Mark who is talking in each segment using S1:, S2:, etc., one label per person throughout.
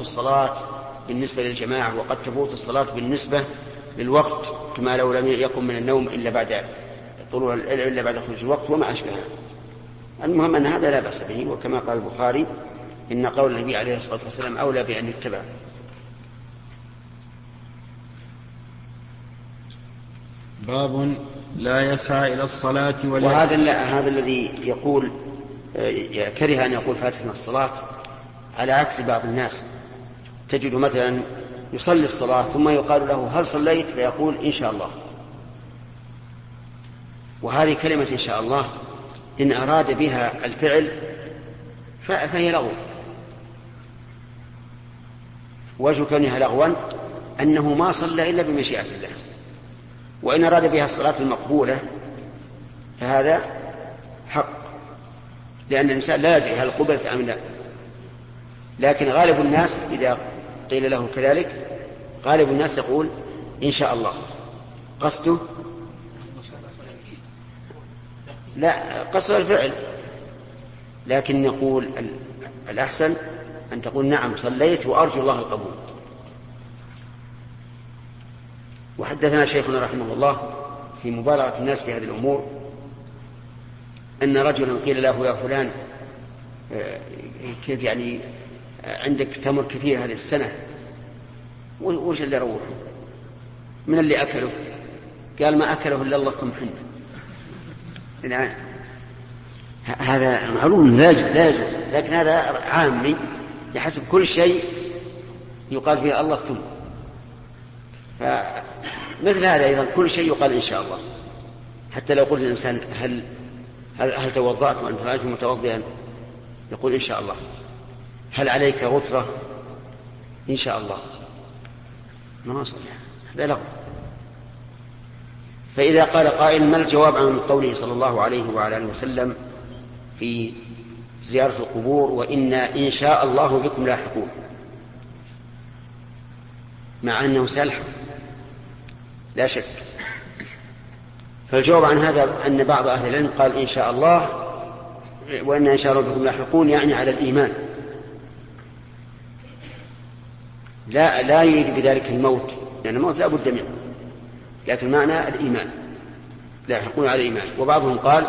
S1: الصلاة بالنسبة للجماعة وقد تفوت الصلاة بالنسبة للوقت كما لو لم يقم من النوم إلا بعد طلوع إلا بعد خروج الوقت وما أشبهه المهم أن هذا لا بأس به وكما قال البخاري إن قول النبي عليه الصلاة والسلام أولى بأن يتبع.
S2: باب لا يسعى إلى الصلاة ولا
S1: وهذا هذا الذي يقول آه، كره أن يقول فاتتنا الصلاة على عكس بعض الناس. تجد مثلا يصلي الصلاة ثم يقال له هل صليت؟ فيقول إن شاء الله. وهذه كلمة إن شاء الله إن أراد بها الفعل فهي لغو. وجه كونها لغوا أنه ما صلى إلا بمشيئة الله. وإن أراد بها الصلاة المقبولة فهذا حق. لأن الإنسان لا يدري هل قبلت أم لا. لكن غالب الناس إذا قيل له كذلك؟ غالب الناس يقول إن شاء الله. قصده لا قصد الفعل. لكن يقول الأحسن أن تقول نعم صليت وأرجو الله القبول. وحدثنا شيخنا رحمه الله في مبالغة الناس في هذه الأمور أن رجلا قيل له يا فلان آه، كيف يعني عندك تمر كثير هذه السنة. وش اللي روحه من اللي أكله؟ قال ما أكله إلا الله ثم حنا نعم هذا معلوم لا يجوز لا يجوز. لكن هذا عامي يحسب كل شيء يقال فيه الله ثم. فمثل هذا أيضا كل شيء يقال إن شاء الله. حتى لو قلت الإنسان هل هل, هل توضأت وأنت رأيت متوضئا؟ يقول إن شاء الله. هل عليك غترة؟ إن شاء الله. صحيح هذا لغو. فإذا قال قائل ما الجواب عن قوله صلى الله عليه وعلى آله وسلم في زيارة القبور وإنا إن شاء الله بكم لاحقون؟ مع أنه سيلحق لا شك. فالجواب عن هذا أن بعض أهل العلم قال إن شاء الله وإن إن شاء الله بكم لاحقون يعني على الإيمان. لا لا يريد بذلك الموت لأن الموت لا بد منه لكن معنى الإيمان لاحقون على الإيمان. وبعضهم قال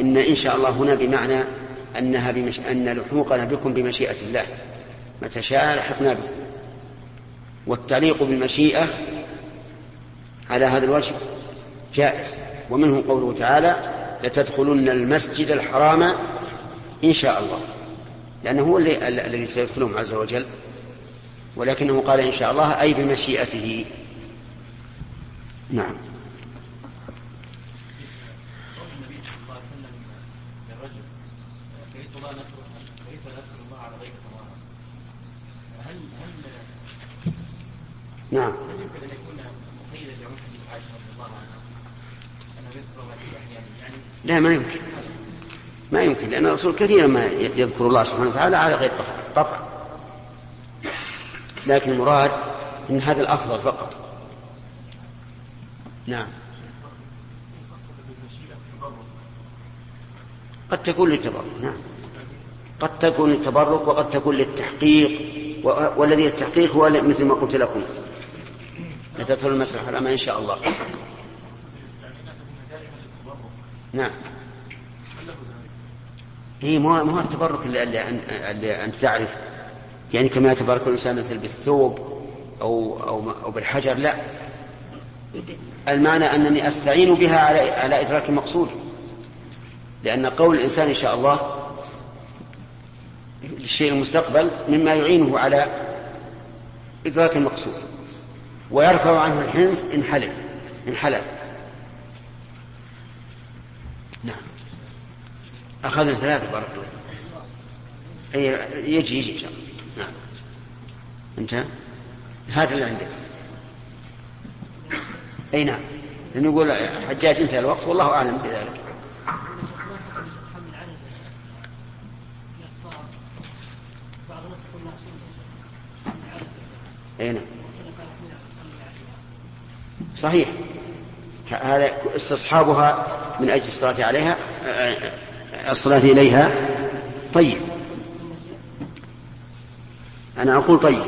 S1: إن إن شاء الله هنا بمعنى أنها بمش... أن لحوقنا بكم بمشيئة الله متى شاء لحقنا بكم والتعليق بالمشيئة على هذا الوجه جائز. ومنه قوله تعالى لتدخلن المسجد الحرام إن شاء الله. لأنه هو الذي سيدخلهم عز وجل. ولكنه قال إن شاء الله أي بمشيئته. نعم. نعم. لا ما يمكن. ما يمكن لأن الرسول كثيرا ما يذكر الله سبحانه وتعالى على غير قطع. لكن المراد إن هذا الأفضل فقط. نعم. قد تكون للتبرك نعم. قد تكون للتبرك وقد تكون للتحقيق والذي التحقيق هو مثل ما قلت لكم. لتدخل المسرح الحرام إن شاء الله. نعم. هي مو مو التبرك اللي, اللي, اللي أنت تعرف يعني كما يتبرك الإنسان مثل بالثوب أو أو أو بالحجر لا. المعنى أنني أستعين بها على على إدراك المقصود. لأن قول الإنسان إن شاء الله للشيء المستقبل مما يعينه على إدراك المقصود. ويرفع عنه الحنث إن حلف إن حلف. نعم. أخذنا ثلاثة بارك الله يجي يجي إن شاء الله. نعم. انتهى هات اللي عندك. أي نعم. لأنه يقول حجاج انتهى الوقت والله أعلم بذلك. أي نعم. صحيح. هذا استصحابها من أجل الصلاة عليها الصلاة إليها. طيب. أنا أقول طيب.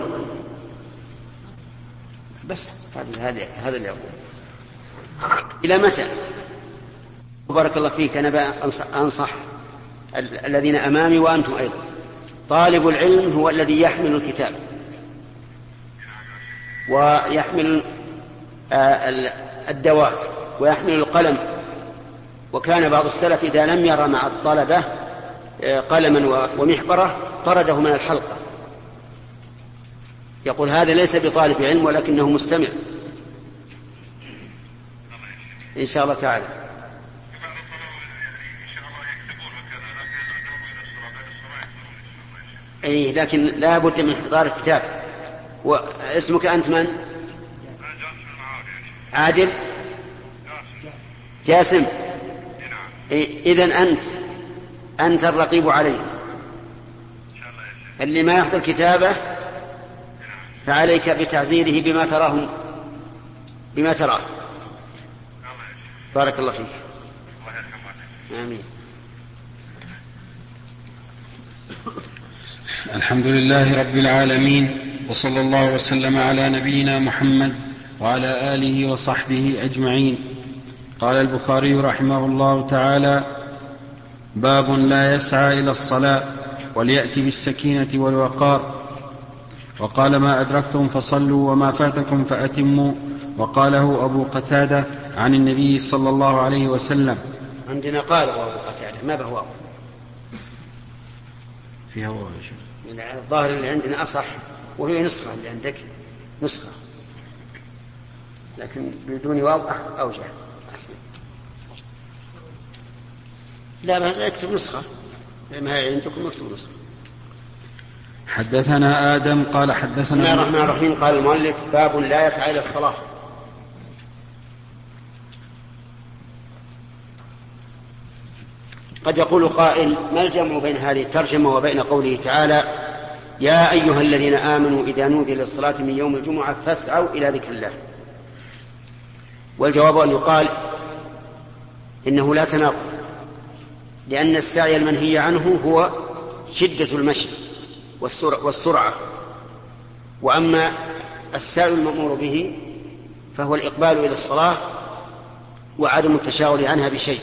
S1: بس هذا هذا اللي أقول. إلى متى؟ بارك الله فيك. أنا أنصح الذين أمامي وأنتم أيضا. طالب العلم هو الذي يحمل الكتاب. ويحمل آه، الدوات. ويحمل القلم. وكان بعض السلف إذا لم يرى مع الطلبة آه، قلما ومحبرة طرده من الحلقة. يقول هذا ليس بطالب علم ولكنه مستمع. إن شاء الله تعالى. أي لكن لا بد من إحضار الكتاب. واسمك أنت من؟ عادل. جاسم. إذا أنت أنت الرقيب عليه. اللي ما يحضر كتابه فعليك بتعزيره بما تراه. بما تراه بارك الله فيك. آمين.
S2: الحمد لله رب العالمين وصلى الله وسلم على نبينا محمد وعلى آله وصحبه أجمعين. قال البخاري رحمه الله تعالى باب لا يسعى إلى الصلاة وليأتي بالسكينة والوقار. وقال ما أدركتم فصلوا وما فاتكم فأتموا. وقاله أبو قتادة عن النبي صلى الله عليه وسلم.
S1: عندنا قال أبو قتادة ما بهواه؟
S2: في هواه يا شيخ.
S1: الظاهر اللي عندنا أصح وهي نسخة اللي عندك نسخة. لكن بدون واو أوجه. أحسن. لا بس اكتب نسخة. ما هي عندكم اكتب نسخة.
S2: حدثنا آدم قال حدثنا
S1: بسم الله الرحمن الرحيم. قال المؤلف باب لا يسعى إلى الصلاة. قد يقول قائل ما الجمع بين هذه الترجمة وبين قوله تعالى يا أيها الذين آمنوا إذا نودي للصلاة من يوم الجمعة فاسعوا إلى ذكر الله. والجواب أن يقال إنه لا تناقض لأن السعي المنهي عنه هو شدة المشي. والسرعة وأما السعي المأمور به فهو الإقبال إلى الصلاة وعدم التشاغل عنها بشيء.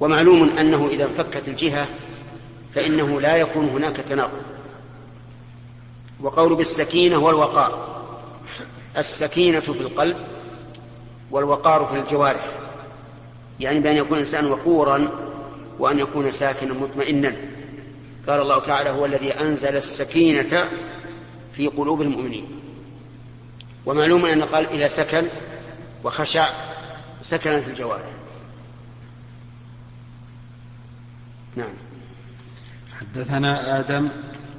S1: ومعلوم أنه إذا انفكت الجهة فإنه لا يكون هناك تناقض. وقول بالسكينة والوقار. السكينة في القلب والوقار في الجوارح. يعني بأن يكون الإنسان وقورا وأن يكون ساكنا مطمئنا. قال الله تعالى هو الذي أنزل السكينة في قلوب المؤمنين. ومعلوم أن قال إلى سكن وخشع سكنت الجوارح. نعم.
S2: حدثنا آدم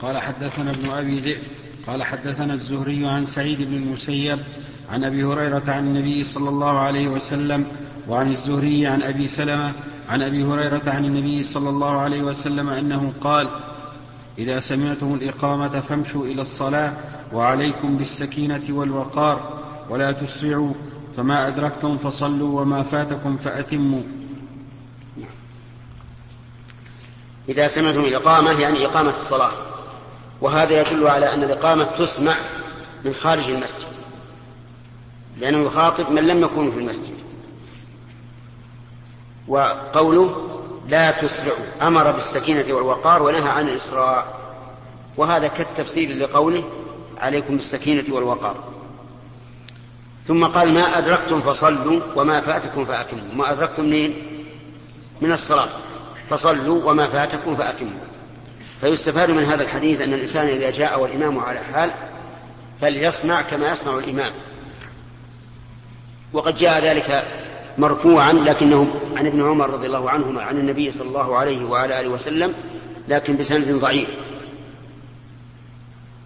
S2: قال حدثنا ابن أبي ذئب قال حدثنا الزهري عن سعيد بن المسيب عن أبي هريرة عن النبي صلى الله عليه وسلم وعن الزهري عن أبي سلمة عن أبي هريرة عن النبي صلى الله عليه وسلم أنه قال إذا سمعتم الإقامة فامشوا إلى الصلاة وعليكم بالسكينة والوقار ولا تسرعوا فما أدركتم فصلوا وما فاتكم فأتموا.
S1: إذا سمعتم الإقامة يعني إقامة الصلاة وهذا يدل على أن الإقامة تسمع من خارج المسجد لأنه يخاطب من لم يكونوا في المسجد. وقوله لا تسرعوا أمر بالسكينة والوقار ونهى عن الإسراع وهذا كالتفسير لقوله عليكم بالسكينة والوقار. ثم قال ما أدركتم فصلوا وما فاتكم فأتموا. ما أدركتم منين؟ من الصلاة. فصلوا وما فاتكم فأتموا. فيستفاد من هذا الحديث أن الإنسان إذا جاء والإمام على حال فليصنع كما يصنع الإمام. وقد جاء ذلك مرفوعا لكنه عن ابن عمر رضي الله عنهما عن النبي صلى الله عليه وعلى آله وسلم لكن بسند ضعيف.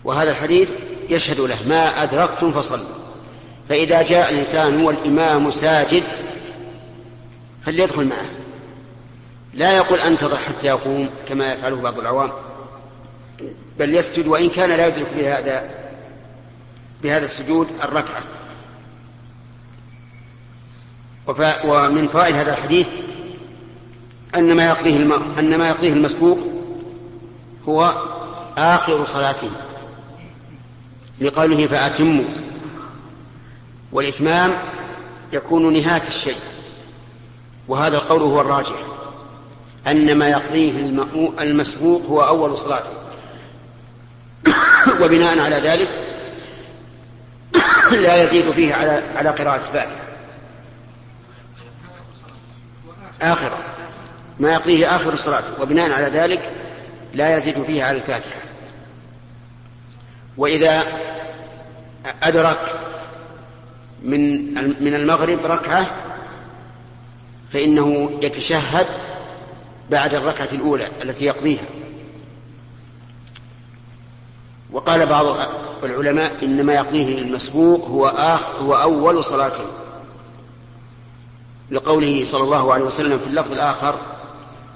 S1: وهذا الحديث يشهد له ما أدركتم فصلوا فإذا جاء الإنسان والإمام ساجد فليدخل معه. لا يقول أنتظر حتى يقوم كما يفعله بعض العوام بل يسجد وإن كان لا يدرك بهذا بهذا السجود الركعة. ومن فوائد هذا الحديث أن ما يقضيه أن ما يقضيه المسبوق هو آخر صلاتهم لقوله فأتموا. والإتمام يكون نهاية الشيء وهذا القول هو الراجح. أن ما يقضيه المسبوق هو أول صلاته. وبناء على ذلك لا يزيد فيه على على قراءة الفاتحة. آخر. ما يقضيه آخر صلاته وبناء على ذلك لا يزيد فيه على الفاتحة. وإذا أدرك من من المغرب ركعة فإنه يتشهد بعد الركعة الأولى التي يقضيها. وقال بعض العلماء إنما يقضيه المسبوق هو آخر هو أول صلاته لقوله صلى الله عليه وسلم في اللفظ الآخر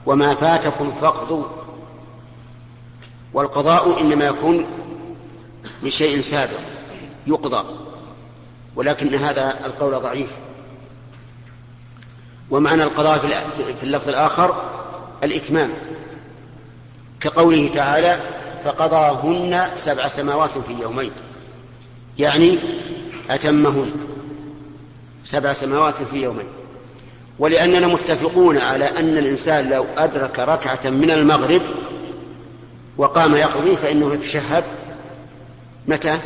S1: وما فاتكم فاقضوا. والقضاء إنما يكون لشيء سابق يقضى ولكن هذا القول ضعيف. ومعنى القضاء في اللفظ الآخر الإتمام كقوله تعالى فقضاهن سبع سماوات في يومين. يعني أتمهن سبع سماوات في يومين. ولأننا متفقون على أن الإنسان لو أدرك ركعة من المغرب وقام يقضي فإنه يتشهد. متى؟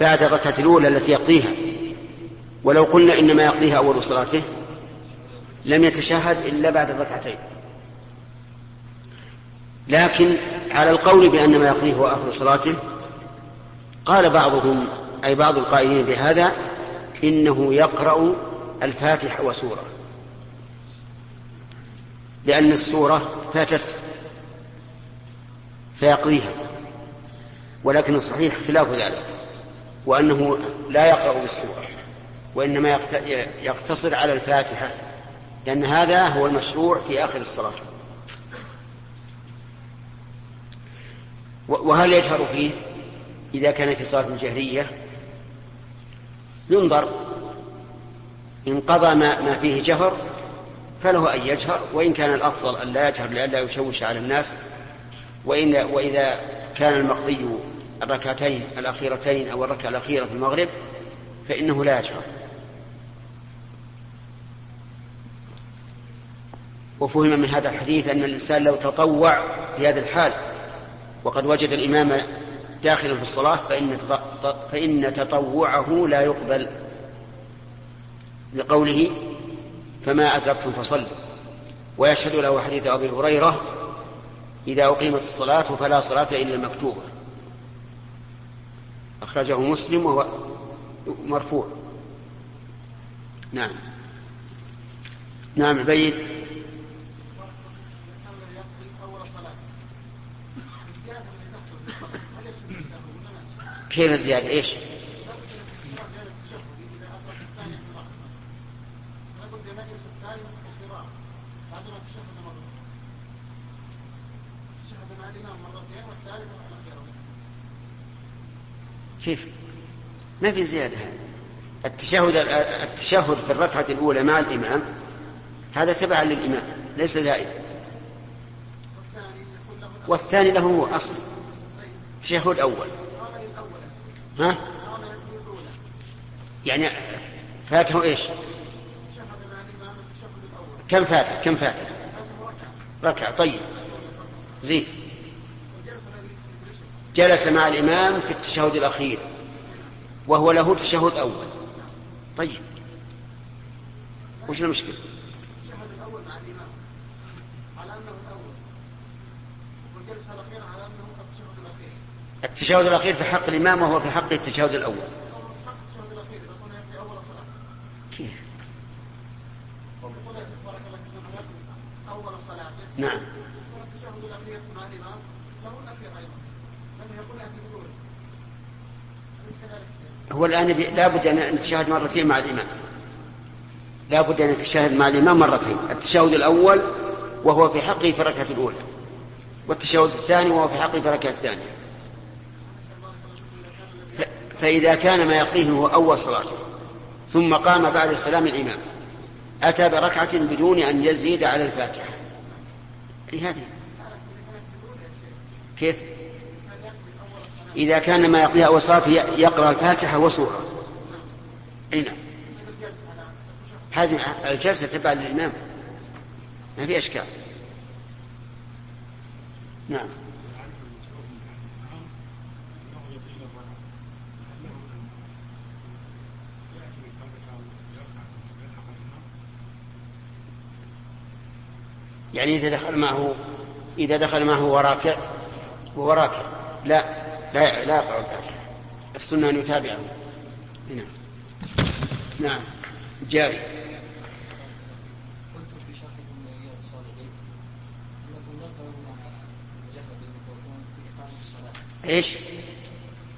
S1: بعد الركعة الأولى التي يقضيها. ولو قلنا إنما يقضيها أول صلاته لم يتشهد إلا بعد الركعتين. لكن على القول بأن ما يقضيه هو آخر صلاته قال بعضهم أي بعض القائلين بهذا إنه يقرأ الفاتحة وسورة. لأن السورة فاتت فيقضيها ولكن الصحيح خلاف ذلك وأنه لا يقرأ بالسورة وإنما يقتصر على الفاتحة لأن هذا هو المشروع في آخر الصلاة. وهل يجهر فيه إذا كان في صلاة جهرية ينظر إن قضى ما, فيه جهر فله أن يجهر وإن كان الأفضل أن لا يجهر لئلا يشوش على الناس. وإن وإذا كان المقضي الركعتين الأخيرتين أو الركعة الأخيرة في المغرب فإنه لا يجهر. وفهم من هذا الحديث أن الإنسان لو تطوع في هذه الحال وقد وجد الإمام داخلا في الصلاة فإن فإن تطوعه لا يقبل لقوله فما أدركتم فصلوا. ويشهد له حديث أبي هريرة إذا أقيمت الصلاة فلا صلاة إلا المكتوبة أخرجه مسلم وهو مرفوع. نعم. نعم عبيد كيف الزيادة؟ إيش؟ كيف؟ ما في زيادة التشهد التشهد في الركعة الأولى مع الإمام هذا تبعا للإمام ليس زائد والثاني له هو أصل تشهد أول ها؟ يعني فاته إيش؟ كم فاته؟ كم فاته؟ ركعة طيب زين جلس مع الإمام في التشهد الأخير وهو له تشهد أول طيب وش المشكلة؟ التشهد الأخير في حق الإمام وهو في حق التشهد الأول كيف؟ نعم هو الآن لا بد أن نتشاهد مرتين مع الإمام. لا بد أن يتشاهد مع الإمام مرتين. التشهد الأول وهو في حقه في الركعة الأولى والتشهد الثاني وهو في حقه في الركعة الثانية. فإذا كان ما يقضيه هو أول صلاته ثم قام بعد سلام الإمام. أتى بركعة بدون أن يزيد على الفاتحة. أي هذه؟ كيف؟ إذا كان ما يقضيها أول يقرأ الفاتحة وسورة. أي نعم. هذه الجلسة تبع للإمام. ما في أشكال. نعم. يعني إذا دخل معه إذا دخل معه وراكع وراكع لا. لا لا يقرأ الفاتحة السنة أن يتابعه. نعم. نعم. جاري. إيش؟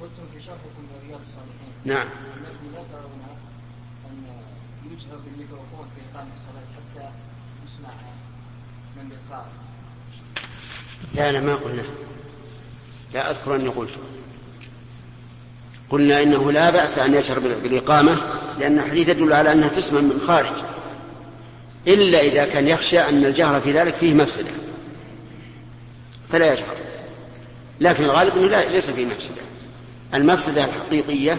S1: قلتم في شرحكم لرياض الصالحين نعم. انكم لا ترون أن يجهر بالميكروفون في إقامة الصلاة حتى يسمع من بالخارج لا لا ما قلنا. لا أذكر أني قلت قلنا إنه لا بأس أن يشعر بالإقامة لأن الحديث يدل على أنها تسمع من خارج. إلا إذا كان يخشى أن الجهر في ذلك فيه مفسدة. فلا يجهر. لكن الغالب إنه ليس فيه مفسدة. المفسدة الحقيقية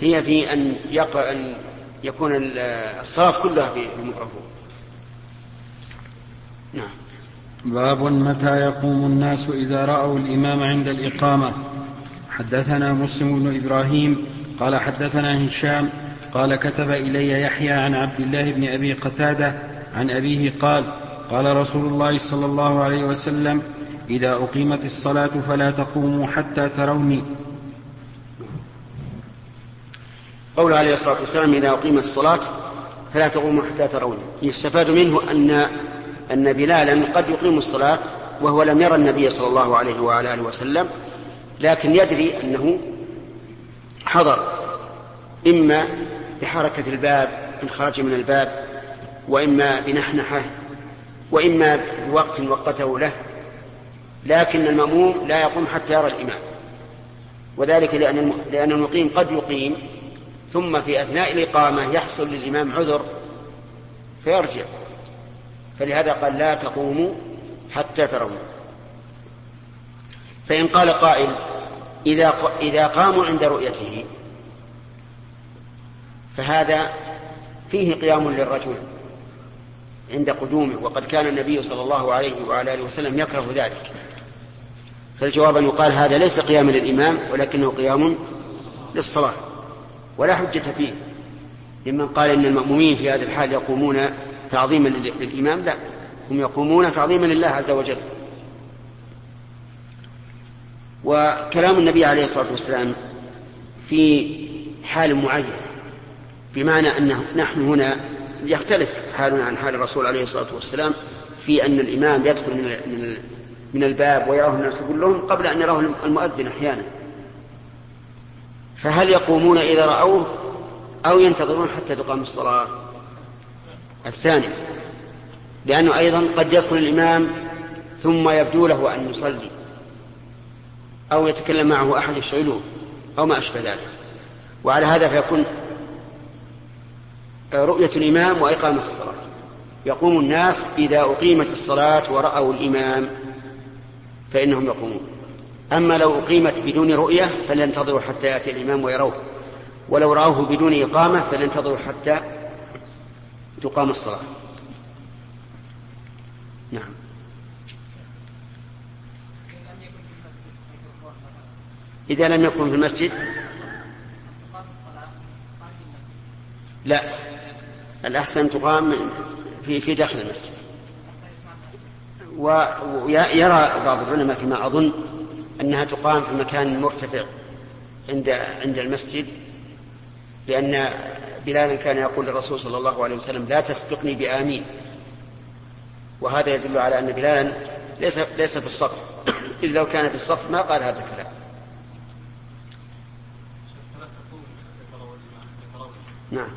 S1: هي في أن يقع أن يكون الصلاة كلها في الميكروفون
S2: نعم باب متى يقوم الناس إذا رأوا الإمام عند الإقامة. حدثنا مسلم بن إبراهيم قال حدثنا هشام قال كتب إلي يحيى عن عبد الله بن أبي قتادة عن أبيه قال قال رسول الله صلى الله عليه وسلم إذا أقيمت الصلاة فلا تقوموا حتى تروني.
S1: قول عليه الصلاة والسلام إذا أقيمت الصلاة فلا تقوموا حتى تروني. يستفاد منه أن أن بلالا قد يقيم الصلاة وهو لم يرى النبي صلى الله عليه وعلى آله وسلم لكن يدري أنه حضر إما بحركة الباب إن خرج من الباب وإما بنحنحة وإما بوقت وقته له لكن المأموم لا يقوم حتى يرى الإمام. وذلك لأن لأن المقيم قد يقيم ثم في أثناء الإقامة يحصل للإمام عذر فيرجع. فلهذا قال لا تقوموا حتى ترون فإن قال قائل إذا إذا قاموا عند رؤيته فهذا فيه قيام للرجل عند قدومه وقد كان النبي صلى الله عليه وعلى آله وسلم يكره ذلك. فالجواب أن يقال هذا ليس قياما للإمام ولكنه قيام للصلاة ولا حجة فيه. لمن قال إن المأمومين في هذه الحال يقومون تعظيما للإمام لا هم يقومون تعظيما لله عز وجل. وكلام النبي عليه الصلاة والسلام في حال معينه بمعنى أنه نحن هنا يختلف حالنا عن حال الرسول عليه الصلاة والسلام في أن الإمام يدخل من من الباب ويراه الناس كلهم قبل أن يراه المؤذن أحيانا. فهل يقومون إذا رأوه أو ينتظرون حتى تقام الصلاة؟ الثاني لأنه أيضا قد يدخل الإمام ثم يبدو له أن يصلي أو يتكلم معه أحد يشغله أو ما أشبه ذلك. وعلى هذا فيكون رؤية الإمام وإقامة الصلاة. يقوم الناس إذا أقيمت الصلاة ورأوا الإمام فإنهم يقومون. أما لو أقيمت بدون رؤية فلينتظروا حتى يأتي الإمام ويروه ولو رأوه بدون إقامة فلينتظروا حتى تقام الصلاة. نعم. إذا لم يكن في المسجد؟ لا. الأحسن تقام في في داخل المسجد. ويرى بعض العلماء فيما أظن أنها تقام في مكان مرتفع عند عند المسجد لأن بلالا كان يقول للرسول صلى الله عليه وسلم لا تسبقني بآمين. وهذا يدل على أن بلالا ليس ليس في الصف. إذ لو كان في الصف ما قال هذا الكلام. نعم.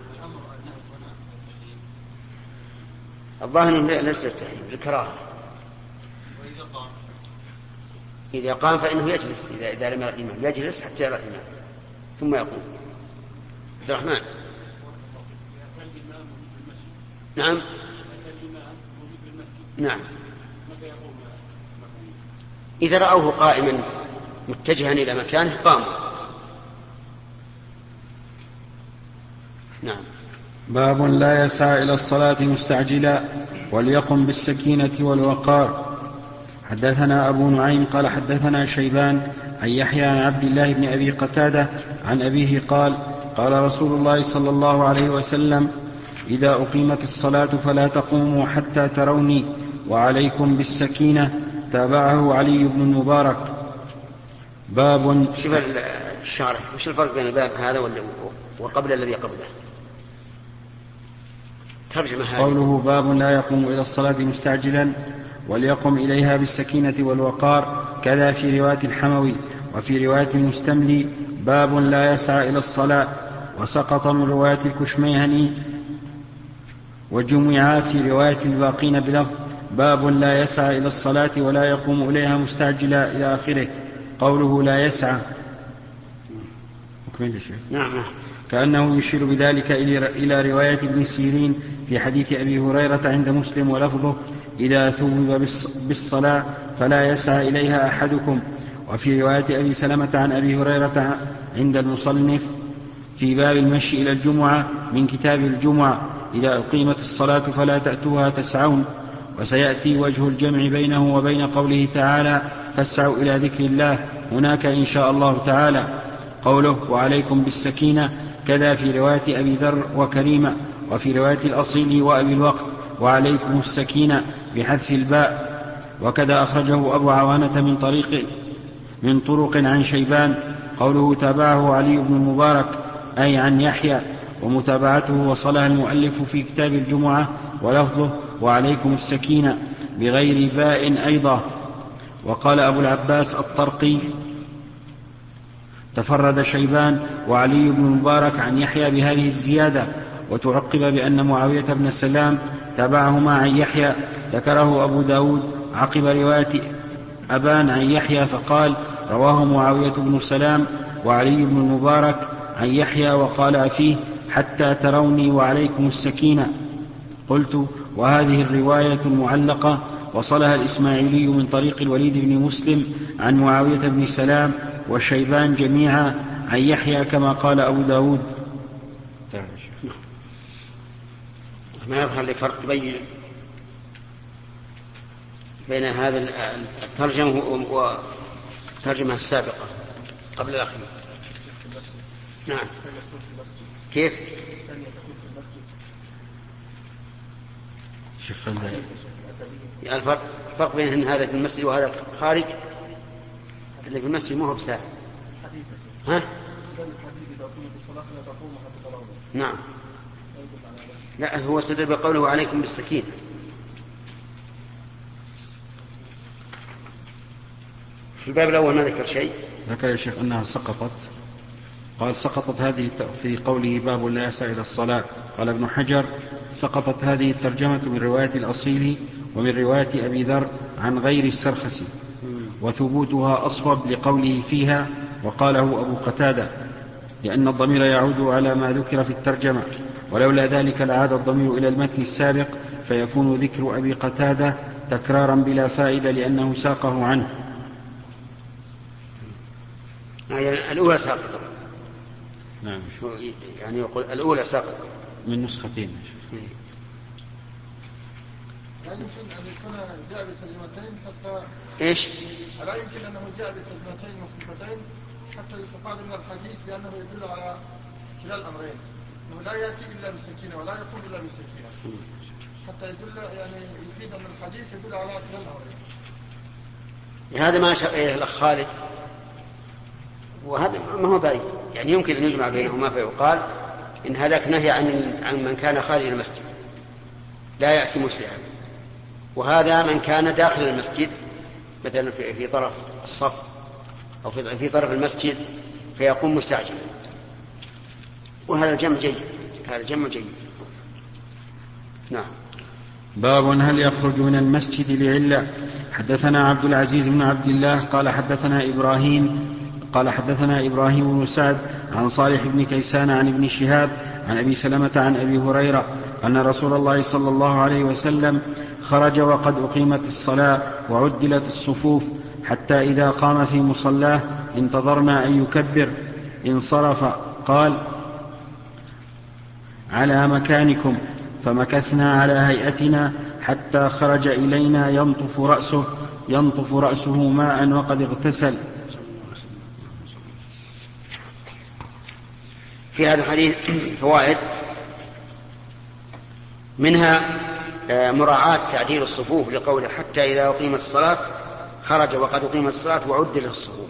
S1: الظاهر أنه ليس التحريم الكراهة. واذا قام فإنه يجلس اذا إذا لم يرى الإمام يجلس حتى يرى الإمام. ثم يقوم. عبد الرحمن. نعم. نعم. إذا رأوه قائما متجها إلى مكانه قاموا. نعم.
S2: باب لا يسعى إلى الصلاة مستعجلا وليقم بالسكينة والوقار. حدثنا أبو نعيم قال حدثنا شيبان عن يحيى عن عبد الله بن أبي قتادة عن أبيه قال قال رسول الله صلى الله عليه وسلم إذا أقيمت الصلاة فلا تقوموا حتى تروني وعليكم بالسكينة. تابعه علي بن المبارك. باب
S1: شوف الشارح وش الفرق بين الباب هذا وقبل الذي قبله؟
S2: ترجمة هذه. قوله باب لا يقوم إلى الصلاة مستعجلا وليقم إليها بالسكينة والوقار كذا في رواية الحموي وفي رواية المستملي. باب لا يسعى إلى الصلاة. وسقط من رواية الكشميهني وجمع في رواية الباقين بلفظ باب لا يسعى إلى الصلاة ولا يقوم إليها مستعجلا إلى آخره. قوله لا يسعى.
S1: نعم نعم.
S2: كأنه يشير بذلك إلى رواية ابن سيرين في حديث أبي هريرة عند مسلم ولفظه إذا ثوب بالصلاة فلا يسعى إليها أحدكم. وفي رواية أبي سلمة عن أبي هريرة عند المصنف في باب المشي إلى الجمعة من كتاب الجمعة. إذا أقيمت الصلاة فلا تأتوها تسعون وسيأتي وجه الجمع بينه وبين قوله تعالى فاسعوا إلى ذكر الله هناك إن شاء الله تعالى. قوله وعليكم بالسكينة كذا في رواية أبي ذر وكريمة وفي رواية الأصيل وأبي الوقت وعليكم السكينة بحذف الباء. وكذا أخرجه أبو عوانة من طريق من طرق عن شيبان. قوله تابعه علي بن المبارك أي عن يحيى. ومتابعته وصلها المؤلف في كتاب الجمعة ولفظه وعليكم السكينة بغير باء أيضا. وقال أبو العباس الطرقي تفرد شيبان وعلي بن المبارك عن يحيى بهذه الزيادة وتعقب بأن معاوية بن السلام تابعهما عن يحيى ذكره أبو داود عقب رواية أبان عن يحيى فقال رواه معاوية بن سلام وعلي بن المبارك عن يحيى وقال فيه حتى تروني وعليكم السكينة. قلت وهذه الرواية المعلقة وصلها الإسماعيلي من طريق الوليد بن مسلم عن معاوية بن سلام وشيبان جميعا عن يحيى كما قال أبو داود.
S1: ما يظهر لي فرق بين بين هذا الترجمة والترجمة السابقة قبل الأخيرة نعم. كيف؟ شوف يعني الفرق الفرق بين هذا في المسجد وهذا خارج اللي في المسجد مو هو بساعة. ها؟ نعم. لا هو استدل بقوله عليكم بالسكينة. في الباب الأول ما ذكر شيء.
S2: ذكر يا شيخ أنها سقطت. قال سقطت هذه في قوله باب لا يسعى إلى الصلاة. قال ابن حجر سقطت هذه الترجمة من رواية الأصيل ومن رواية أبي ذر عن غير السرخسي وثبوتها أصوب لقوله فيها وقاله أبو قتادة لأن الضمير يعود على ما ذكر في الترجمة. ولولا ذلك لعاد الضمير إلى المتن السابق فيكون ذكر أبي قتادة تكرارا بلا فائدة لأنه ساقه عنه.
S1: الأولى ساقطة نعم. يعني يقول الأولى ساقطة
S2: من نسختين.
S3: لا يمكن أن يكون جاء بكلمتين حتى
S1: إيش؟
S3: ألا يمكن أنه جاء بكلمتين مخففتين حتى يستفاد من الحديث بأنه يدل على كلا الأمرين. أنه لا يأتي إلا بالسكينة ولا يقوم إلا بالسكينة حتى يدل يعني يفيد أن الحديث يدل على كلا الأمرين.
S1: هذا ما أشار إليه الأخ خالد. وهذا ما هو بعيد. يعني يمكن أن يجمع بينهما فيقال إن هذاك نهي عن عن من كان خارج المسجد لا يأتي مسرعا. وهذا من كان داخل المسجد مثلا في, في طرف الصف أو في, في طرف المسجد فيقوم مستعجلا. وهذا الجمع جيد هذا الجمع جيد. نعم.
S2: باب هل يخرج من المسجد لعلة؟ حدثنا عبد العزيز بن عبد الله قال حدثنا إبراهيم قال حدثنا إبراهيم بن سعد عن صالح بن كيسان عن ابن شهاب عن أبي سلمة عن أبي هريرة أن رسول الله صلى الله عليه وسلم خرج وقد أقيمت الصلاة وعدلت الصفوف حتى إذا قام في مصلاه انتظرنا أن يكبر. انصرف. قال على مكانكم. فمكثنا على هيئتنا حتى خرج إلينا ينطف رأسه ينطف رأسه ماء وقد اغتسل.
S1: في هذا الحديث فوائد. منها آه، مراعاة تعديل الصفوف لقوله حتى إذا أقيمت الصلاة خرج وقد أقيمت الصلاة وعدل الصفوف.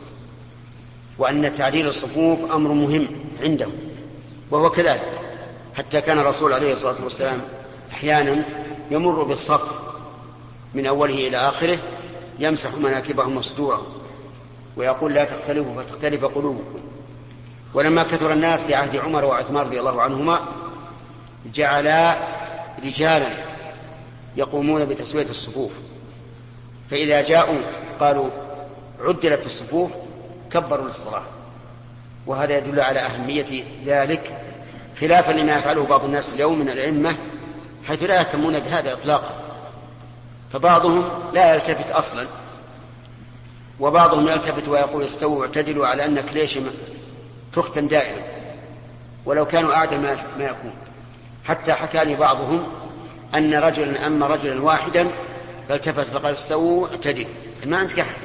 S1: وأن تعديل الصفوف أمر مهم عنده وهو كذلك. حتى كان الرسول عليه الصلاة والسلام أحيانا يمر بالصف من أوله إلى آخره يمسح مناكبهم وصدورهم ويقول لا تختلفوا فتختلف قلوبكم. ولما كثر الناس في عهد عمر وعثمان رضي الله عنهما جعلا رجالا يقومون بتسوية الصفوف. فإذا جاءوا قالوا عدلت الصفوف كبروا للصلاة. وهذا يدل على أهمية ذلك خلافا لما يفعله بعض الناس اليوم من الأئمة حيث لا يهتمون بهذا إطلاقا. فبعضهم لا يلتفت أصلا وبعضهم يلتفت ويقول استووا واعتدلوا على أن كليشم تختم دائما ولو كانوا أعدل ما يكون. حتى حكى لي بعضهم أن رجلا أما رجلا واحدا فالتفت فقال استووا اعتدلوا. ما عندك أحد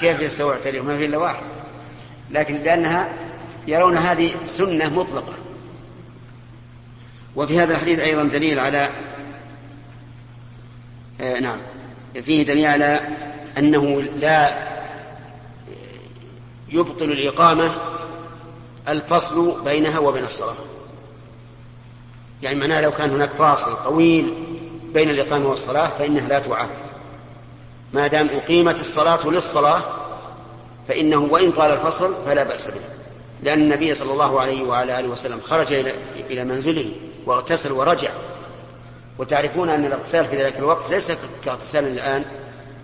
S1: كيف يستووا اعتدلوا؟ ما في إلا واحد. لكن لأنها يرون هذه سنة مطلقة. وفي هذا الحديث أيضا دليل على آه نعم. فيه دليل على أنه لا يبطل الإقامة الفصل بينها وبين الصلاة. يعني معناه لو كان هناك فاصل طويل بين الإقامة والصلاة فإنها لا تعاد ما دام أقيمت الصلاة للصلاة فإنه وإن طال الفصل فلا بأس به. لأن النبي صلى الله عليه وعلى آله وسلم خرج إلى منزله واغتسل ورجع. وتعرفون أن الاغتسال في ذلك الوقت ليس كاغتسال الآن.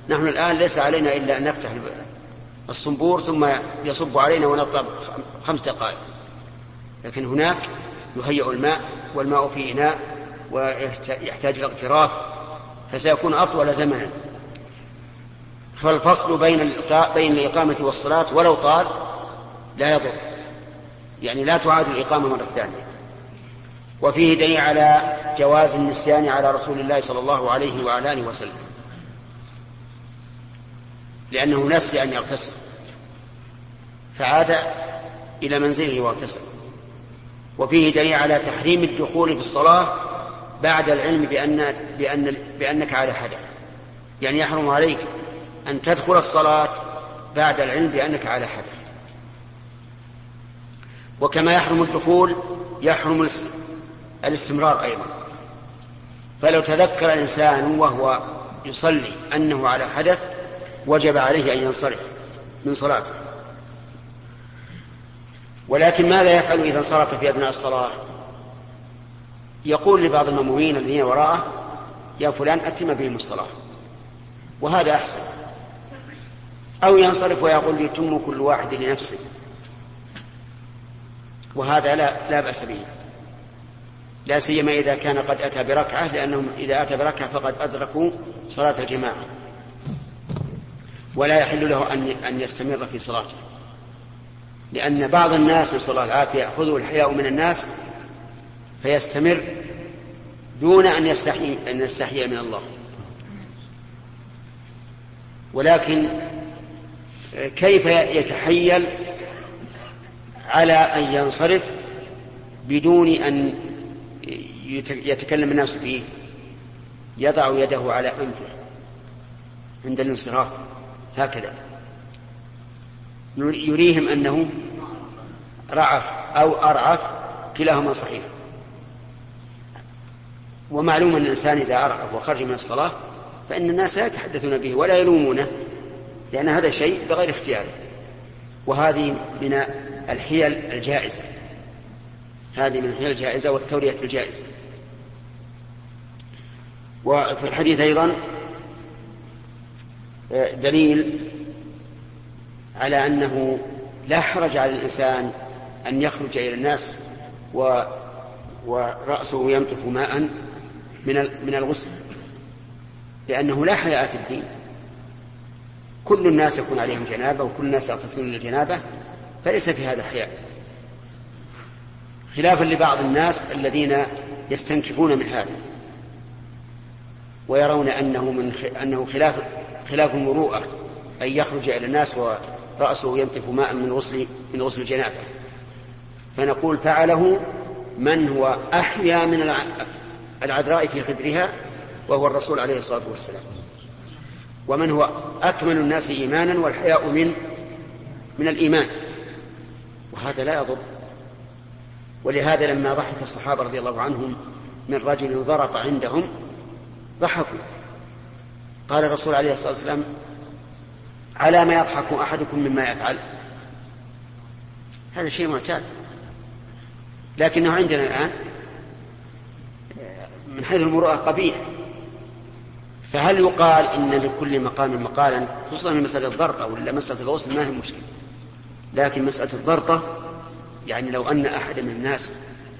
S1: نحن الآن ليس علينا إلا أن نفتح الصنبور ثم يصب علينا ونطلب خمس دقائق. لكن هناك يهيأ الماء والماء في إناء ويحتاج إلى اغتراف فسيكون أطول زمنا. فالفصل بين بين الإقامة والصلاة ولو طال لا يضر. يعني لا تعاد الإقامة مرة ثانية. وفيه دليل على جواز النسيان على رسول الله صلى الله عليه وعلى آله وسلم. لأنه نسي أن يغتسل. فعاد إلى منزله واغتسل. وفيه دليل على تحريم الدخول في الصلاة بعد العلم بأن بأن بأنك على حدث. يعني يحرم عليك أن تدخل الصلاة بعد العلم بأنك على حدث. وكما يحرم الدخول يحرم الاستمرار أيضا. فلو تذكر الإنسان وهو يصلي أنه على حدث وجب عليه أن ينصرف من صلاته. ولكن ماذا يفعل إذا انصرف في أثناء الصلاة؟ يقول لبعض المأمومين الذين وراءه يا فلان أتم بهم الصلاة. وهذا أحسن. أو ينصرف ويقول يتم كل واحد لنفسه. وهذا لا لا بأس به. لا سيما إذا كان قد أتى بركعة لأنهم إذا أتى بركعة فقد أدركوا صلاة الجماعة. ولا يحل له أن أن يستمر في صلاته. لأن بعض الناس نسأل الله العافية يأخذه الحياء من الناس فيستمر دون أن يستحي أن يستحي من الله. ولكن كيف يتحيل على أن ينصرف بدون أن يتكلم الناس فيه يضع يده على أنفه عند الانصراف. هكذا. يريهم أنه رعف أو أرعف كلاهما صحيح. ومعلوم أن الإنسان إذا أرعف وخرج من الصلاة فإن الناس لا يتحدثون به ولا يلومونه لأن هذا شيء بغير اختياره. وهذه من الحيل الجائزة. هذه من الحيل الجائزة والتورية الجائزة. وفي الحديث أيضا دليل على أنه لا حرج على الإنسان أن يخرج إلى الناس و ورأسه ينطف ماء من من الغسل لأنه لا حياء في الدين. كل الناس يكون عليهم جنابة وكل الناس يغتسلون للجنابة فليس في هذا حياء. خلافا لبعض الناس الذين يستنكفون من هذا ويرون أنه من أنه خلاف خلاف المروءة أن يخرج إلى الناس ورأسه ينطف ماء من غسل من غسل الجنابة. فنقول فعله من هو أحيا من العذراء في خدرها وهو الرسول عليه الصلاة والسلام. ومن هو أكمل الناس إيمانا والحياء من من الإيمان. وهذا لا يضر. ولهذا لما ضحك الصحابة رضي الله عنهم من رجل ضرط عندهم ضحكوا. قال الرسول عليه الصلاة والسلام على ما يضحك أحدكم مما يفعل. هذا شيء معتاد. لكنه عندنا الآن من حيث المروءة قبيح. فهل يقال إن لكل مقام مقالا خصوصا من مسألة الضرطة ولا مسألة الغسل ما هي مشكلة. لكن مسألة الضرطة يعني لو أن أحد من الناس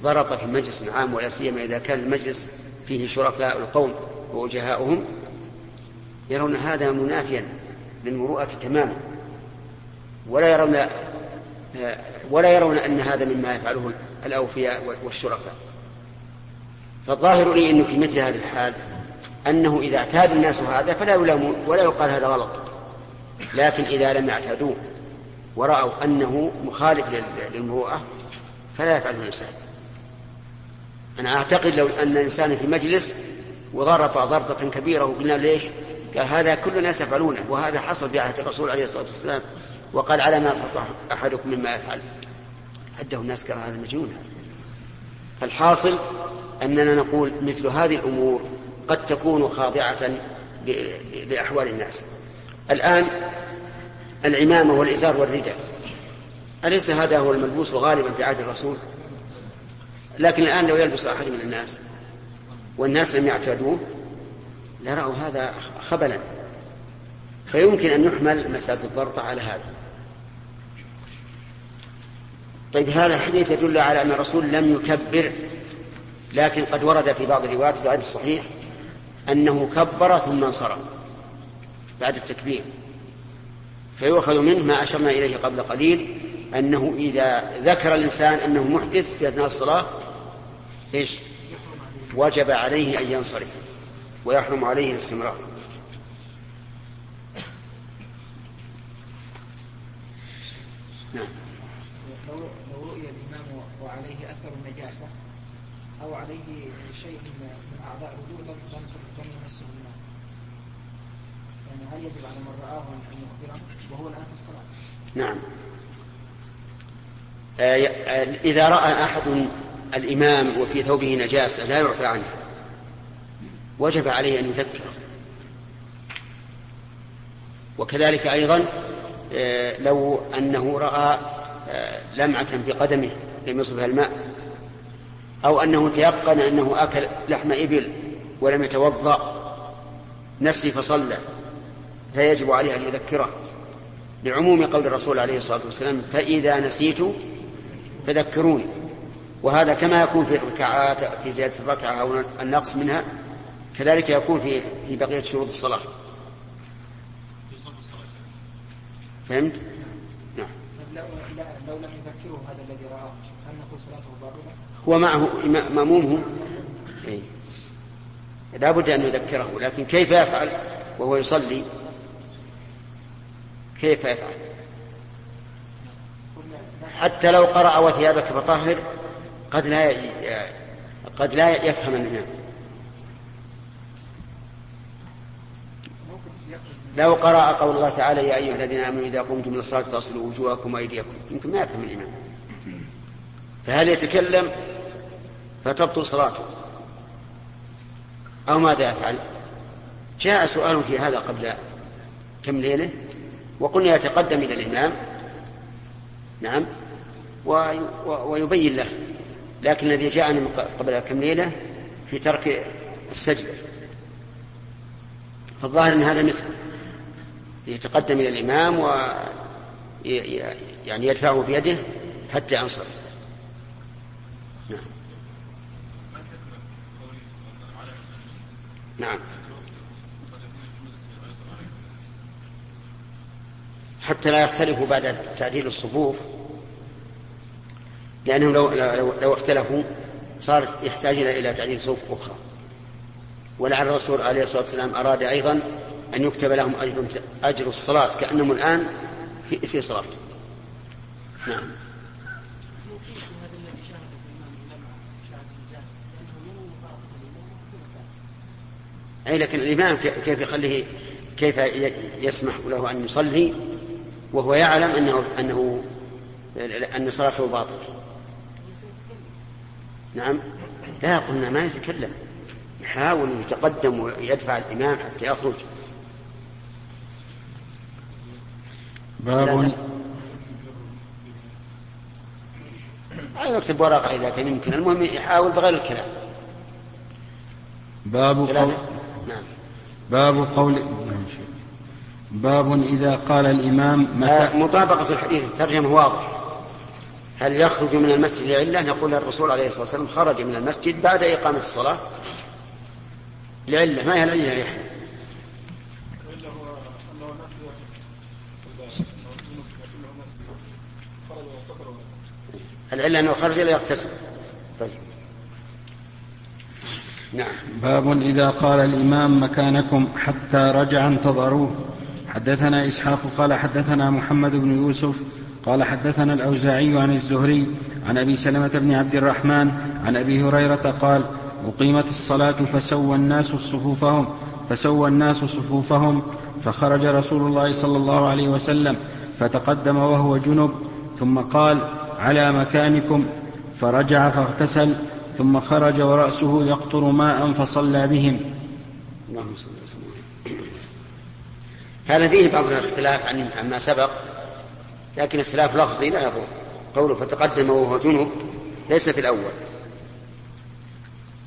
S1: ضرط في مجلس عام ولا سيما إذا كان المجلس فيه شرفاء القوم ووجهاؤهم يرون هذا منافيا للمروءة تماما. ولا يرون ولا يرون أن هذا مما يفعله الأوفياء والشرفاء. فالظاهر لي أنه في مثل هذه الحال أنه إذا اعتاد الناس هذا فلا يلامون ولا يقال هذا غلط. لكن إذا لم يعتادوه ورأوا أنه مخالف للمروءة فلا يفعله الإنسان. أنا أعتقد لو أن الإنسان في مجلس وضرط ضرطة كبيرة وقلنا ليش؟ قال هذا كل الناس يفعلونه وهذا حصل في عهد الرسول عليه الصلاة والسلام وقال على ما أحدكم مما يفعل. عده الناس قال هذا مجنون فالحاصل أننا نقول مثل هذه الأمور قد تكون خاضعة لأحوال الناس. الآن العمامة والإزار والرداء أليس هذا هو الملبوس غالبا في عهد الرسول؟ لكن الآن لو يلبس أحد من الناس والناس لم يعتادوه لرأوا هذا خبلا. فيمكن أن يحمل مسألة الضرطة على هذا. طيب هذا الحديث يدل على أن الرسول لم يكبر لكن قد ورد في بعض الروايات في الصحيح أنه كبر ثم انصرف بعد التكبير. فيؤخذ منه ما أشرنا إليه قبل قليل أنه إذا ذكر الإنسان أنه محدث في أثناء الصلاة إيش؟ وجب عليه أن ينصرف. ويحرم عليه الاستمرار.
S4: نعم. لو لو رؤي الإمام وعليه أثر النجاسة أو عليه شيء من أعضاء الوضوء لم لم يمسه الماء يعني هل يجب على من رآه أن يخبره وهو الآن في الصلاة؟
S1: نعم. آه، آه، إذا رأى أحد الإمام وفي ثوبه نجاسة لا يعفى عنه. وجب عليه أن يذكره. وكذلك أيضا آه، لو أنه رأى لمعة في قدمه لم يصبها الماء أو أنه تيقن أنه أكل لحم إبل ولم يتوضأ نسي فصلى فيجب عليه أن يذكره. لعموم قول الرسول عليه الصلاة والسلام فإذا نسيت فذكروني. وهذا كما يكون في الركعات في زيادة الركعة أو النقص منها كذلك يكون في في بقية شروط الصلاة فهمت؟
S4: نعم لو لم يذكره هذا الذي رآه هل نقول صلاته باطلة؟
S1: هو معه مأمومه إيه؟ لا بد أن يذكره لكن كيف يفعل وهو يصلي كيف يفعل حتى لو قرأ وثيابك فطهر قد لا قد لا يفهم الإمام لو قرأ قول الله تعالى يا أيها الذين آمنوا إذا قمتم من الصلاة فاصلوا وجوهكم وأيديكم. يمكن ما يفهم الإمام. فهل يتكلم؟ فتبطل صلاته. أو ماذا يفعل؟ جاء سؤال في هذا قبل كم ليلة وقلنا يتقدم إلى الإمام. نعم. ويبين له. لكن الذي جاءني قبل كم ليلة في ترك السجدة فالظاهر أن هذا مثله يتقدم إلى الإمام و يعني يدفعه بيده حتى ينصرف. نعم. نعم. حتى لا يختلفوا بعد تعديل الصفوف لأنهم لو, لو, لو اختلفوا صار يحتاج إلى تعديل صفوف أخرى. ولعل الرسول عليه الصلاة والسلام أراد أيضا أن يكتب لهم أجر, أجر الصلاة كأنهم الآن في, في صلاة. نعم. أي لكن الإمام كيف يخليه كيف يسمح له أن يصلي وهو يعلم أنه أنه أن صلاته باطلة. نعم. لا قلنا ما يتكلم. يحاول يتقدم ويدفع الإمام حتى يخرج.
S2: باب
S1: أو يكتب ورقة إذا كان يمكن. المهم يحاول بغير الكلام.
S2: باب قول
S1: نعم.
S2: باب قول باب إذا قال الإمام متى
S1: آه مطابقة الحديث الترجمة واضح هل يخرج من المسجد لعلة؟ نقول الرسول عليه الصلاة والسلام خرج من المسجد بعد إقامة الصلاة. لعلة ما هي العلة يا يحيى العلة أنه خرج ليغتسل طيب. نعم.
S2: باب إذا قال الإمام مكانكم حتى رجع انتظروه. حدثنا إسحاق قال حدثنا محمد بن يوسف قال حدثنا الأوزاعي عن الزهري عن أبي سلمة بن عبد الرحمن عن أبي هريرة قال أقيمت الصلاة فسوى الناس صفوفهم فسوى الناس صفوفهم فخرج رسول الله صلى الله عليه وسلم فتقدم وهو جنب ثم قال على مكانكم فرجع فاغتسل ثم خرج ورأسه يقطر ماء فصلى بهم.
S1: اللهم صل وسلم هذا فيه بعض الاختلاف عن عما سبق لكن اختلاف لفظي لا يضر. قوله فتقدم وهو جنب ليس في الأول.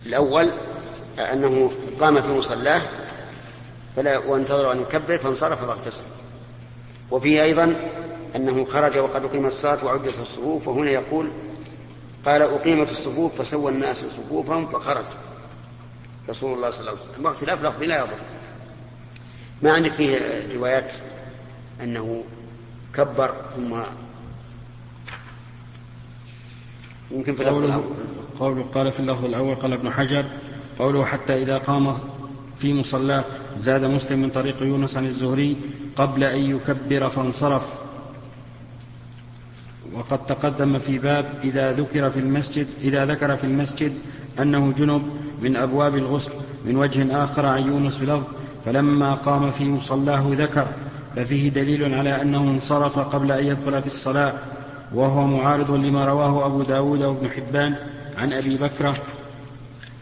S1: الأول أنه قام في مصلاه فلا وانتظر أن يكبر فانصرف فاغتسل. وفيه أيضا أنه خرج وقد أقيمت الصلاة وعدت الصفوف وهنا يقول قال أقيمت الصفوف فسوى الناس صفوفهم فخرج. رسول الله صلى الله عليه وسلم. واختلاف لفظي لا يضر. ما عندك فيه روايات أنه كبر ثم يمكن في اللفظ الأول؟
S2: قوله قال في اللفظ الأول قال ابن حجر قوله حتى إذا قام في مصلاه زاد مسلم من طريق يونس عن الزهري قبل أن يكبر فانصرف. وقد تقدم في باب إذا ذكر في المسجد إذا ذكر في المسجد أنه جنب من أبواب الغسل من وجه آخر عن يونس بلفظ فلما قام في مصلاه ذكر ففيه دليل على أنه انصرف قبل أن يدخل في الصلاة وهو معارض لما رواه أبو داود وابن حبان عن أبي بكرة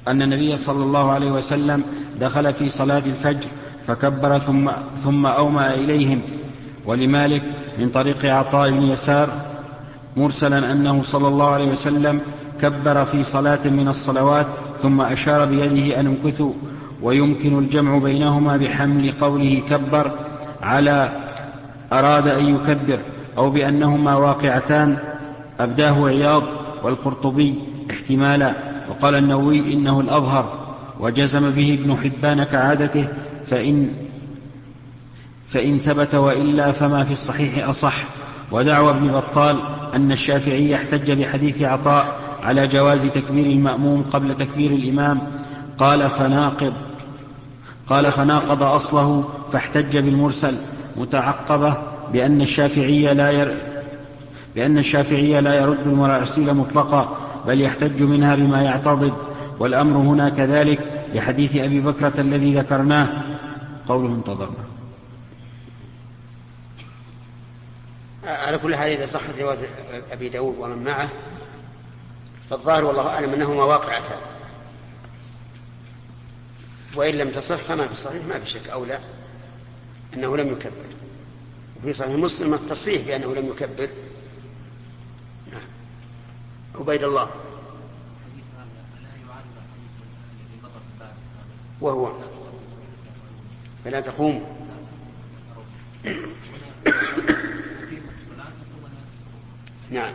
S2: أن النبي صلى الله عليه وسلم دخل في صلاة الفجر فكبر ثم, ثم أومأ إليهم ولمالك من طريق عطاء بن يسار مرسلا أنه صلى الله عليه وسلم كبر في صلاة من الصلوات ثم أشار بيده أن امكثوا ويمكن الجمع بينهما بحمل قوله كبر على أراد أن يكبر أو بأنهما واقعتان. أبداه عياض والقرطبي احتمالا. وقال النووي إنه الأظهر. وجزم به ابن حبان كعادته فإن فإن ثبت وإلا فما في الصحيح أصح. ودعوى ابن بطال أن الشافعي احتج بحديث عطاء على جواز تكبير المأموم قبل تكبير الإمام. قال فناقض. قال فناقض أصله فاحتج بالمرسل متعقبة بأن الشافعي لا ير بأن الشافعي لا يرد المراسيل مطلقا بل يحتج منها بما يعتضد. والأمر هنا كذلك لحديث أبي بكرة الذي ذكرناه. قوله انتظرنا.
S1: على كل حال إذا صحت رواية أبي داود ومن معه فالظاهر والله أعلم أنهما واقعتان. وإن لم تصح فما في الصحيح ما في شك. أولى أنه لم يكبر. وفي صحيح مسلم التصريح بأنه لم يكبر. نعم. عبيد الله. وهو. فلا تقوم. نعم.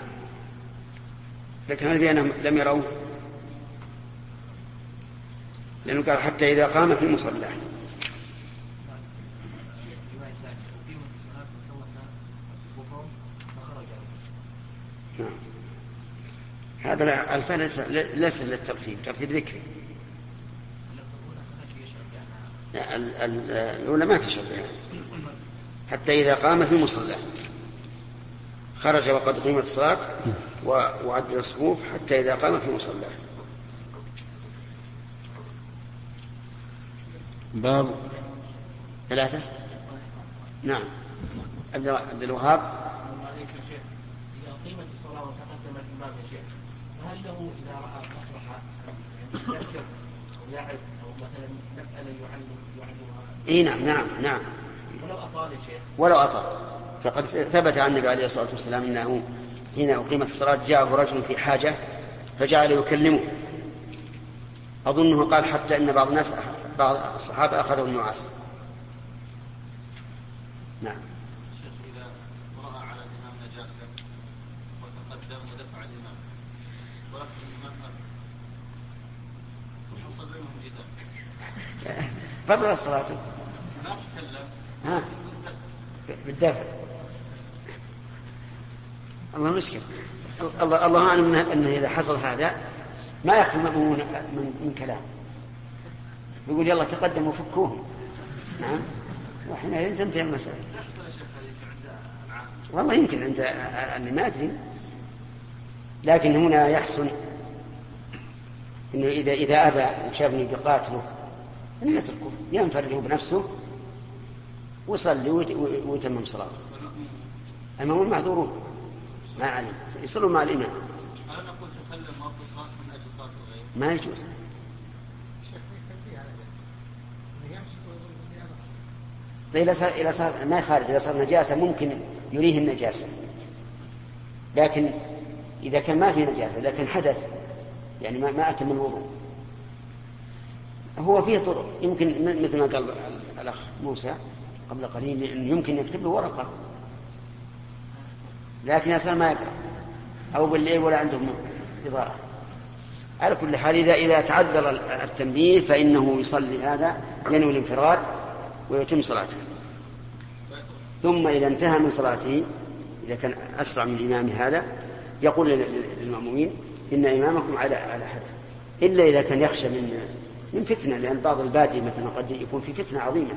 S1: لكن هل بأنهم لم يروه لأنه قال حتى إذا قام في مصلاه نعم. هذا الفعل ليس للترتيب ترتيب ذكري. الأولى ما تشبه حتى إذا قام في مصلى خرج وقد قيمت الصلاة وعد الصفوف حتى إذا قام في مصلى
S2: باب
S1: ثلاثة؟ نعم. عبد الوهاب
S5: إذا قيمت الصلاة وتقدم الباب يا شيخ فهل له إذا رأى مصلحة يذكر أو يعرف أو مثلا مسألة يعلم يعلمها
S1: اي نعم نعم نعم.
S5: ولو أطال يا شيخ.
S1: ولو أطال. فقد ثبت عن النبي عليه الصلاة والسلام أنه حين أقيمت الصلاة جاءه رجل في حاجة فجعل يكلمه. أظنه قال حتى أن بعض الناس بعض الصحابة أخذوا النعاس. نعم. فضل الصلاة
S6: ما تكلم
S1: ها. بالدفع. الله مشكل الله الله أعلم انه إذا حصل هذا ما يخلو مأمون من, من كلام. يقول يلا تقدموا فكوهم نعم. وحينئذ تنتهي المسألة. والله يمكن عند اللي ما أدري. لكن هنا يحسن إنه اذا إذا أبى وشافني بقاتله ان يتركه ينفرد بنفسه ويصلي ويتمم صلاته. المأمون معذورون. ما علم يصلوا مع الإمام؟ ما يجوز. إذا صار إذا صار ما خارج. إذا صار نجاسة ممكن يريه النجاسة. لكن إذا كان ما في نجاسة لكن حدث يعني ما ما أتم الوضوء. هو فيه طرق. يمكن مثل ما قال الأخ موسى قبل قليل يمكن يكتب له ورقة. لكن يصير ما يقرأ. أو بالليل ولا عندهم إضاءة. على كل حال إذا إذا تعذر التنبيه فإنه يصلي. هذا ينوي الانفراد ويتم صلاته. ثم إذا انتهى من صلاته إذا كان أسرع من إمام هذا يقول للمأمومين إن إمامكم على على حد إلا إذا كان يخشى من من فتنة لأن بعض البادية مثلا قد يكون في فتنة عظيمة.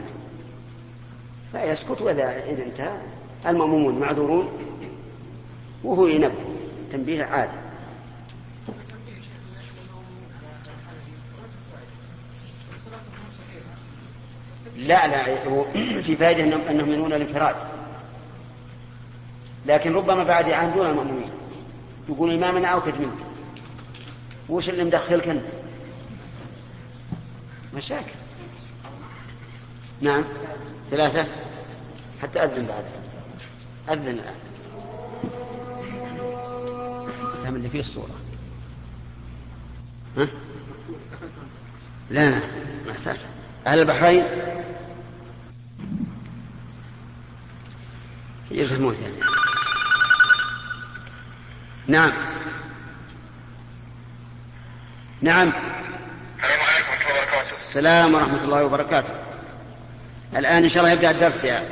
S1: فيسكت وإذا إذا انتهى. المأمومون معذورون. وهو ينبه تنبيه عادي. لا لا في فائدة أنهم, ينون الانفراد. لكن ربما بعد عام دون المأمومين. يقول إمامنا أوكد منك. وش اللي مدخلك أنت؟ مشاكل. نعم. ثلاثة. حتى أذن بعد. أذن الآن. الكلام اللي فيه الصورة. ها؟ لا لا ما يحتاج أهل البحرين؟ يفهمون يعني. نعم. نعم.
S7: السلام عليكم ورحمة الله وبركاته.
S1: السلام ورحمة الله وبركاته. الآن إن شاء الله يبدأ الدرس يا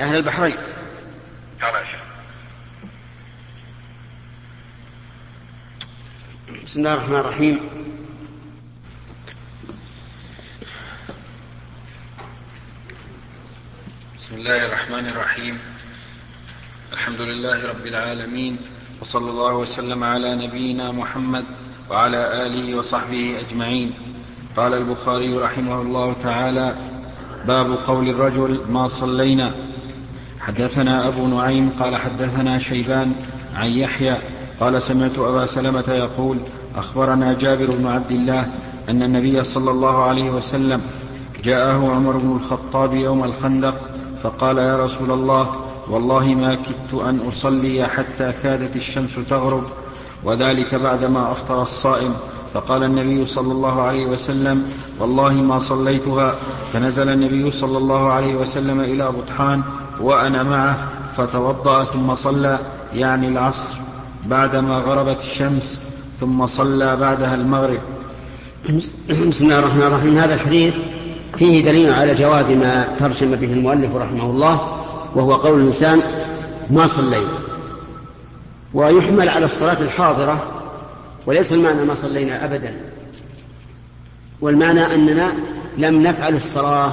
S1: أهل البحرين
S7: يلا يا شيخ.
S1: بسم الله الرحمن الرحيم.
S2: بسم الله الرحمن الرحيم. الحمد لله رب العالمين وصلى الله وسلم على نبينا محمد وعلى آله وصحبه أجمعين. قال البخاري رحمه الله تعالى باب قول الرجل ما صلينا. حدثنا أبو نعيم قال حدثنا شيبان عن يحيى قال سمعت أبا سلمة يقول أخبرنا جابر بن عبد الله أن النبي صلى الله عليه وسلم جاءه عمر بن الخطاب يوم الخندق فقال يا رسول الله والله ما كدت أن أصلي حتى كادت الشمس تغرب وذلك بعدما أفطر الصائم. فقال النبي صلى الله عليه وسلم والله ما صليتها. فنزل النبي صلى الله عليه وسلم إلى بطحان وأنا معه فتوضأ ثم صلى يعني العصر بعدما غربت الشمس. ثم صلى بعدها المغرب.
S1: بسم الله الرحمن الرحيم. هذا الحديث فيه دليل على جواز ما ترجم به المؤلف رحمه الله وهو قول الإنسان ما صليت. ويحمل على الصلاة الحاضرة وليس المعنى ما صلينا أبدا. والمعنى أننا لم نفعل الصلاة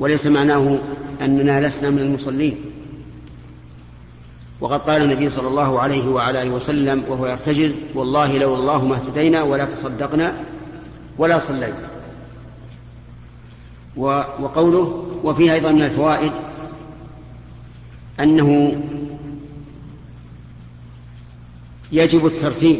S1: وليس معناه أننا لسنا من المصلين. وقد قال النبي صلى الله عليه وعلى آله وسلم وهو يرتجز والله لو الله ما اهتدينا ولا تصدقنا ولا صلينا. وقوله وفيه أيضا من الفوائد أنه يجب الترتيب